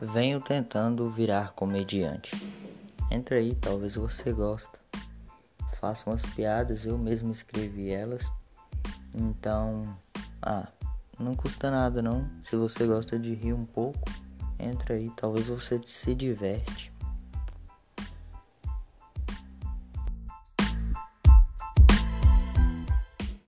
Venho tentando virar comediante. Entra aí, talvez você goste. Faço umas piadas, eu mesmo escrevi elas. Então, ah, não custa nada não. Se você gosta de rir um pouco, entra aí, talvez você se diverte.